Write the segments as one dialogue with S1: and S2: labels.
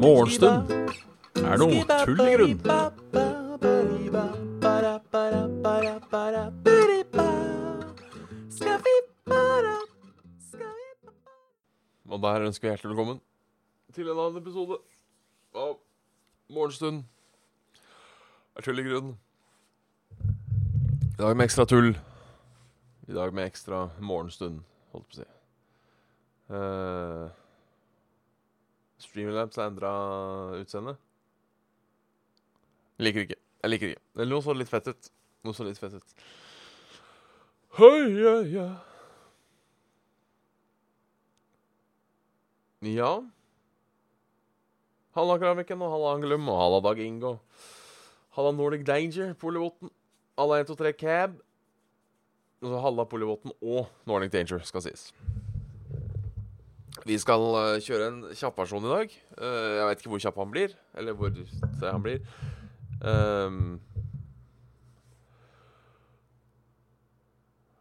S1: Morgenstund er noe tull i grunn. Og der ønsker vi hjertelig velkommen til en annen episode av Morgenstund er tull i grunn. I dag med ekstra tull. I dag med ekstra morgenstund, holdt på å si. Uh, Streamlabs har endra utseende. Liker det ikke. Jeg liker det ikke. Eller noe så litt fett ut. Noe så litt fett ut. Hei, ja, ja. Ja. Halla Kraviken og halla Angelum og halla Dag Ingo. Halla Nordic Danger Polivotn. Olivotn. Halla 123 Cab. Og så halla Polivotn og Nordic Danger, skal sies. Vi skal eh, kjøre en kjappversjon i dag. Eh, jeg vet ikke hvor kjapp han blir, eller hvor han blir. Um,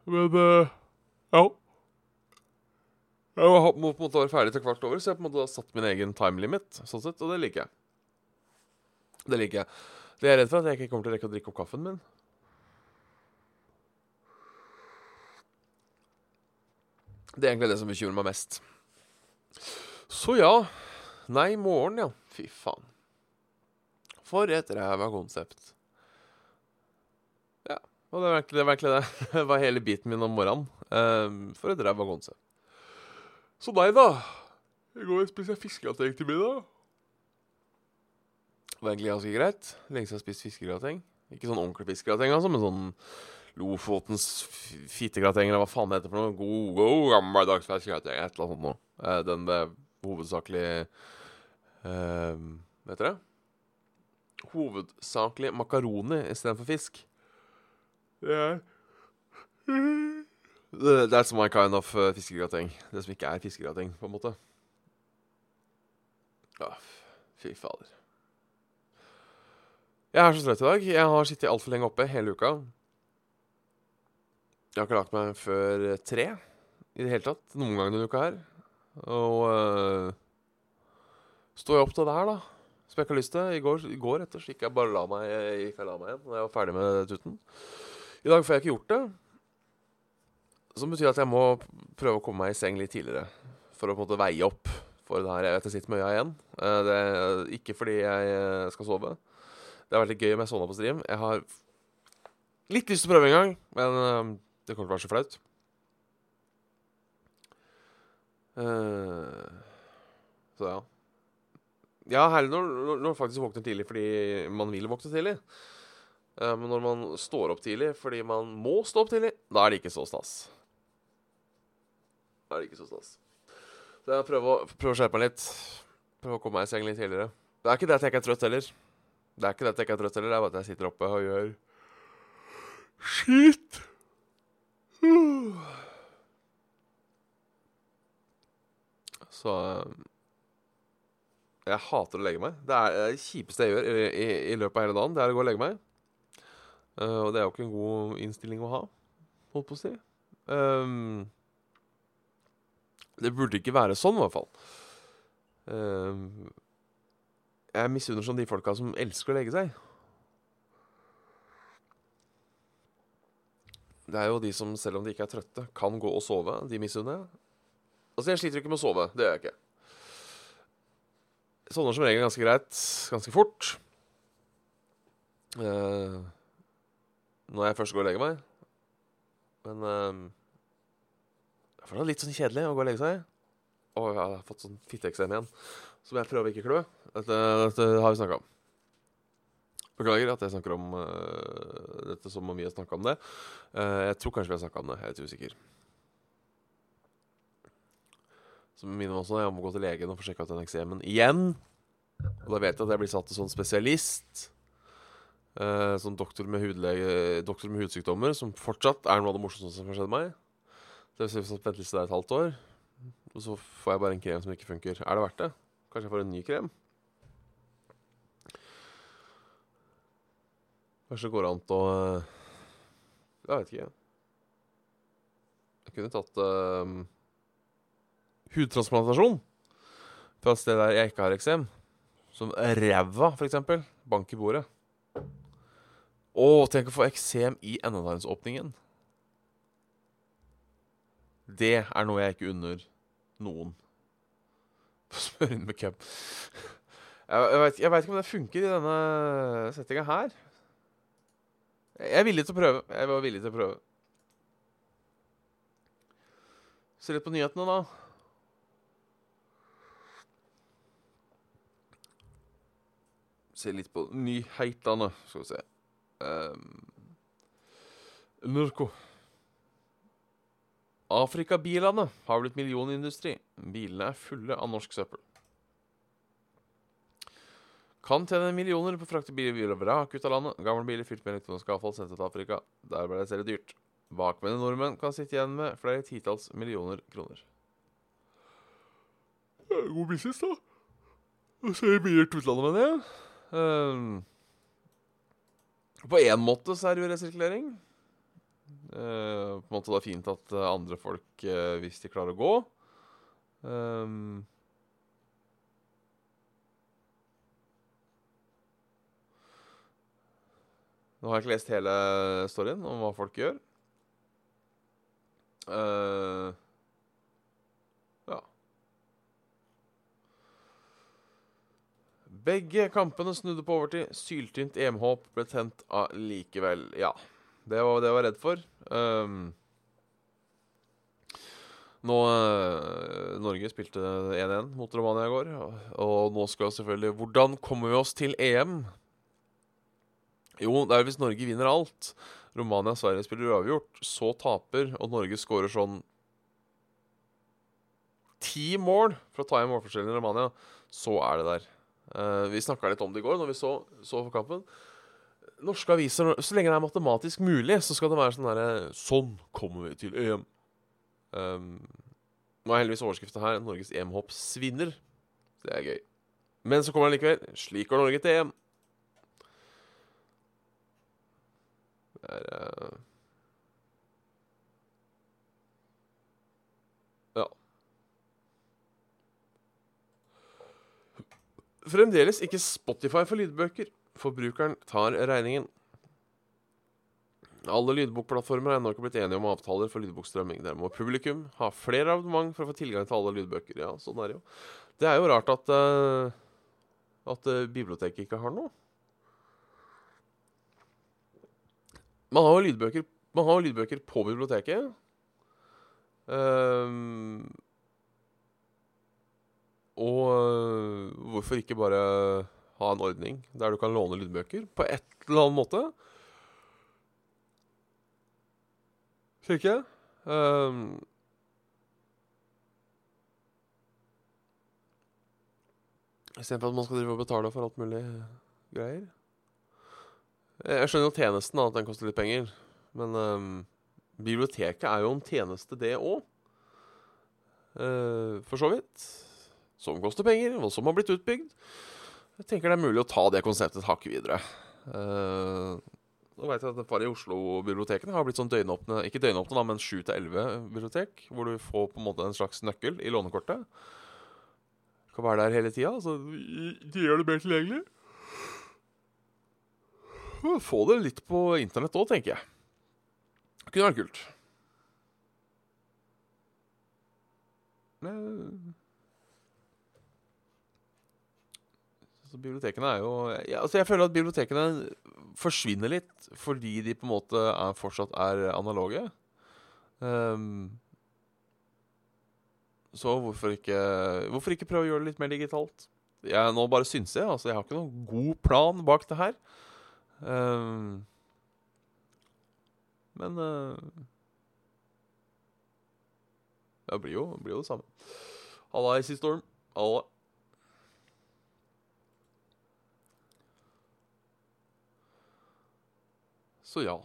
S1: men uh, ja. Jeg må på en måte være ferdig til kvart over, så jeg på en måte har satt min egen time limit. Sånn sett, og det liker jeg. Det liker jeg. Det jeg er redd for, at jeg ikke kommer til å rekke å drikke opp kaffen min. Det er egentlig det som bekymrer meg mest. Så ja. Nei, i morgen, ja. Fy faen. For et ræva konsept. Ja. Og det var egentlig det. Var egentlig det. det var hele biten min om morgenen. Um, for et ræva konsept. Så nei da? I går spiste jeg fiskegrateng til middag. Det var egentlig ganske greit. Lenge siden jeg har spist fiskegrateng. Ikke sånn ordentlig fiskegrateng, altså, men sånn Lofotens fittegrateng, eller hva faen det heter for noe. God, god gammeldags fiskegrateng. Et eller annet sånt noe. Eh, den med hovedsakelig eh, Vet dere? det? Hovedsakelig makaroni istedenfor fisk. Det er Det- That's my kind of uh, fiskegrateng. Det som ikke er fiskegrateng, på en måte. Ja, fy fader. Jeg er så trøtt i dag. Jeg har sittet altfor lenge oppe hele uka. Jeg har ikke lagt meg før tre i det hele tatt. Noen ganger denne uka her. Og uh, står jeg opp til det her, da. Som jeg ikke har lyst til. I går, i går etter så gikk jeg bare la meg, jeg gikk jeg la meg igjen. da jeg var ferdig med tutten. I dag får jeg ikke gjort det. Som betyr at jeg må prøve å komme meg i seng litt tidligere. For å på en måte veie opp for det her. Jeg vet jeg sitter med øya igjen. Eh, Det er ikke fordi jeg eh, skal sove. Det har vært litt gøy om jeg sovna på stream. Jeg har litt lyst til å prøve en gang, men eh, det kommer til å være så flaut. Uh, Så ja. Ja, herlig når, når man faktisk våkner tidlig fordi man vil våkne tidlig. Eh, Men når man står opp tidlig fordi man må stå opp tidlig, da er det ikke så stas. Da er det ikke så stas. Så jeg prøver å, prøver skjerpe meg litt. Prøve å komme meg i seng litt tidligere. Det er ikke det at jeg ikke er trøtt heller. Det er ikke det at jeg ikke er trøtt heller, det er bare at jeg sitter oppe og gjør Shit! Så eh, Jeg hater å legge meg. Det er det kjipeste jeg gjør i, i, i løpet av hele dagen. Det er å gå og legge meg. Uh, og det er jo ikke en god innstilling å ha, holdt på å si. Um, det burde ikke være sånn, i hvert fall. Um, jeg misunner sånn de folka som elsker å legge seg. Det er jo de som, selv om de ikke er trøtte, kan gå og sove. De misunner jeg. Altså, jeg sliter ikke med å sove. Det gjør jeg ikke. Jeg sovner som regel ganske greit, ganske fort. Eh, når jeg først går og legger meg. Men eh, det er fortsatt litt sånn kjedelig å gå og legge seg. Å, jeg har fått sånn fitteeksem igjen. Som jeg prøver ikke å klø. Dette, dette har vi snakka om. Beklager at jeg snakker om uh, dette som om vi har snakka om det. Uh, jeg tror kanskje vi har snakka om det. Jeg er litt usikker. Som minner meg også, jeg må gå til legen og få sjekka ut den eksemen igjen. Og da vet jeg at jeg blir satt til sånn spesialist. Uh, sånn doktor med, hudlege, doktor med hudsykdommer, som fortsatt er noe av det morsomste som har skjedd meg. Så jeg har satt venteliste der et halvt år, og så får jeg bare en krem som ikke funker. Er det verdt det? Kanskje jeg får en ny krem? Kanskje det går an å eh, Jeg vet ikke. Jeg kunne tatt uh, hudtransplantasjon fra et sted der jeg ikke har eksem. Som ræva, for eksempel. Bank i bordet. Å, tenk å få eksem i endetarmsåpningen. Det er noe jeg ikke unner noen. Smør inn med cup. Jeg, jeg, vet, ikke om det funker i denne settinga her. Jeg er villig til å prøve. Jeg var villig til å prøve. Se litt på nyhetene, da. Se litt på nyhetene, skal vi se. Um, Nurko. Afrikabilene har blitt millionindustri. Bilene er fulle av norsk søppel. Kan tjene millioner på å frakte biler og vrak ut av landet. Gamle biler fylt med elektronisk avfall sendt til Afrika. Der ble det selv dyrt. Bakmennene nordmenn kan sitte igjen med flere titalls millioner kroner. God business, da. Og så biler til utlandet, mener jeg. Um, på én måte så er det jo resirkulering. Uh, på en måte det er fint at andre folk, uh, hvis de klarer å gå um, Nå har jeg ikke lest hele storyen om hva folk gjør. ja. Begge kampene snudde på overtid. Syltynt EM-håp ble tent allikevel. Ja. Det var det jeg var redd for. Um, nå uh, Norge spilte 1-1 mot Romania i går, og nå skal selvfølgelig Hvordan kommer vi oss til EM? Jo, det er hvis Norge vinner alt. Romania og Sverige spiller uavgjort. Så taper, og Norge skårer sånn ti mål for å ta igjen målforskjellen i Romania. Så er det der. Uh, vi snakka litt om det i går når vi så, så kampen norske aviser Så lenge det er matematisk mulig, så skal det være sånn derre Sånn kommer vi til EM. Um, nå er heldigvis overskriften her 'Norges EM-hopp svinner'. Det er gøy. Men så kommer det likevel 'Slik går Norge til EM'. Det er Ja. Fremdeles ikke Spotify for lydbøker. Forbrukeren tar regningen. Alle lydbokplattformer er ennå ikke blitt enige om avtaler for lydbokstrømming. Der må publikum ha flere abonnement for å få tilgang til alle lydbøker. Ja, sånn er Det jo. Det er jo rart at, uh, at uh, biblioteket ikke har noe. Man har jo lydbøker, har lydbøker på biblioteket. Um, og hvorfor ikke bare ha en ordning der du kan låne lydbøker på et eller annet måte. Tenker jeg. Um, Istedenfor at man skal drive og betale for alt mulig greier. Jeg skjønner jo tjenesten, at den koster litt penger. Men um, biblioteket er jo en tjeneste, det òg. Uh, eh, for så vidt. Som koster penger, og som har blitt utbygd. Jeg tenker det er mulig å ta det konseptet et hakk videre. Uh, nå vet jeg at et par i Oslo-bibliotekene har blitt sånn døgnåpne Ikke døgnåpne, da, men 7 11 bibliotek. Hvor du får på en måte en slags nøkkel i lånekortet. Du kan være der hele tida. Så de gjør det mer tilgjengelig. Få det litt på internett òg, tenker jeg. Det kunne vært kult. Så bibliotekene er jo ja, altså Jeg føler at bibliotekene forsvinner litt fordi de på en måte er, fortsatt er analoge. Um, så hvorfor ikke, hvorfor ikke prøve å gjøre det litt mer digitalt? Jeg, nå bare synser jeg. Altså, jeg har ikke noen god plan bak det her. Um, men uh, Det blir jo, blir jo det samme. Halla, Icy Storm. Halla. Så ja.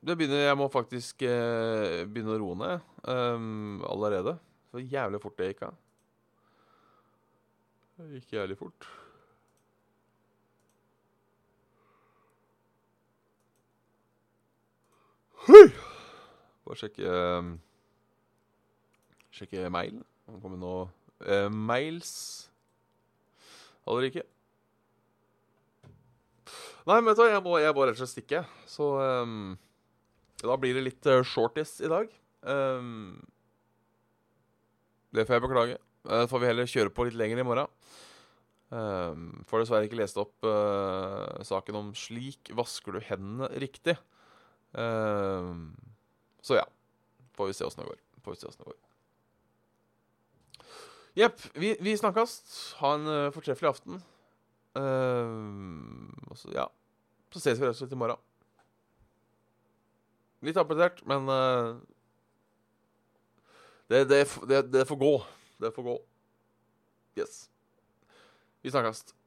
S1: Det begynner, jeg må faktisk eh, begynne å roe ned um, allerede. Så jævlig fort det gikk av. Det gikk jævlig fort. Bare sjekke um, Sjekke mail. Det kommer nå uh, mails. Holder ikke. Nei, men vet du jeg må, jeg må rett og slett stikke. Så um, da blir det litt uh, shorties i dag. Um, det får jeg beklage. Uh, får vi heller kjøre på litt lenger i morgen. Um, får dessverre ikke lest opp uh, saken om 'Slik vasker du hendene riktig'. Um, så ja. Får vi se åssen det går. Får vi se åssen det går. Jepp. Vi, vi snakkes. Ha en uh, fortreffelig aften. Uh, og så, ja. Så ses vi rett og slett i morgen. Litt appetert, men uh, det, det, det, det får gå. Det får gå. Yes. Vi snakkes.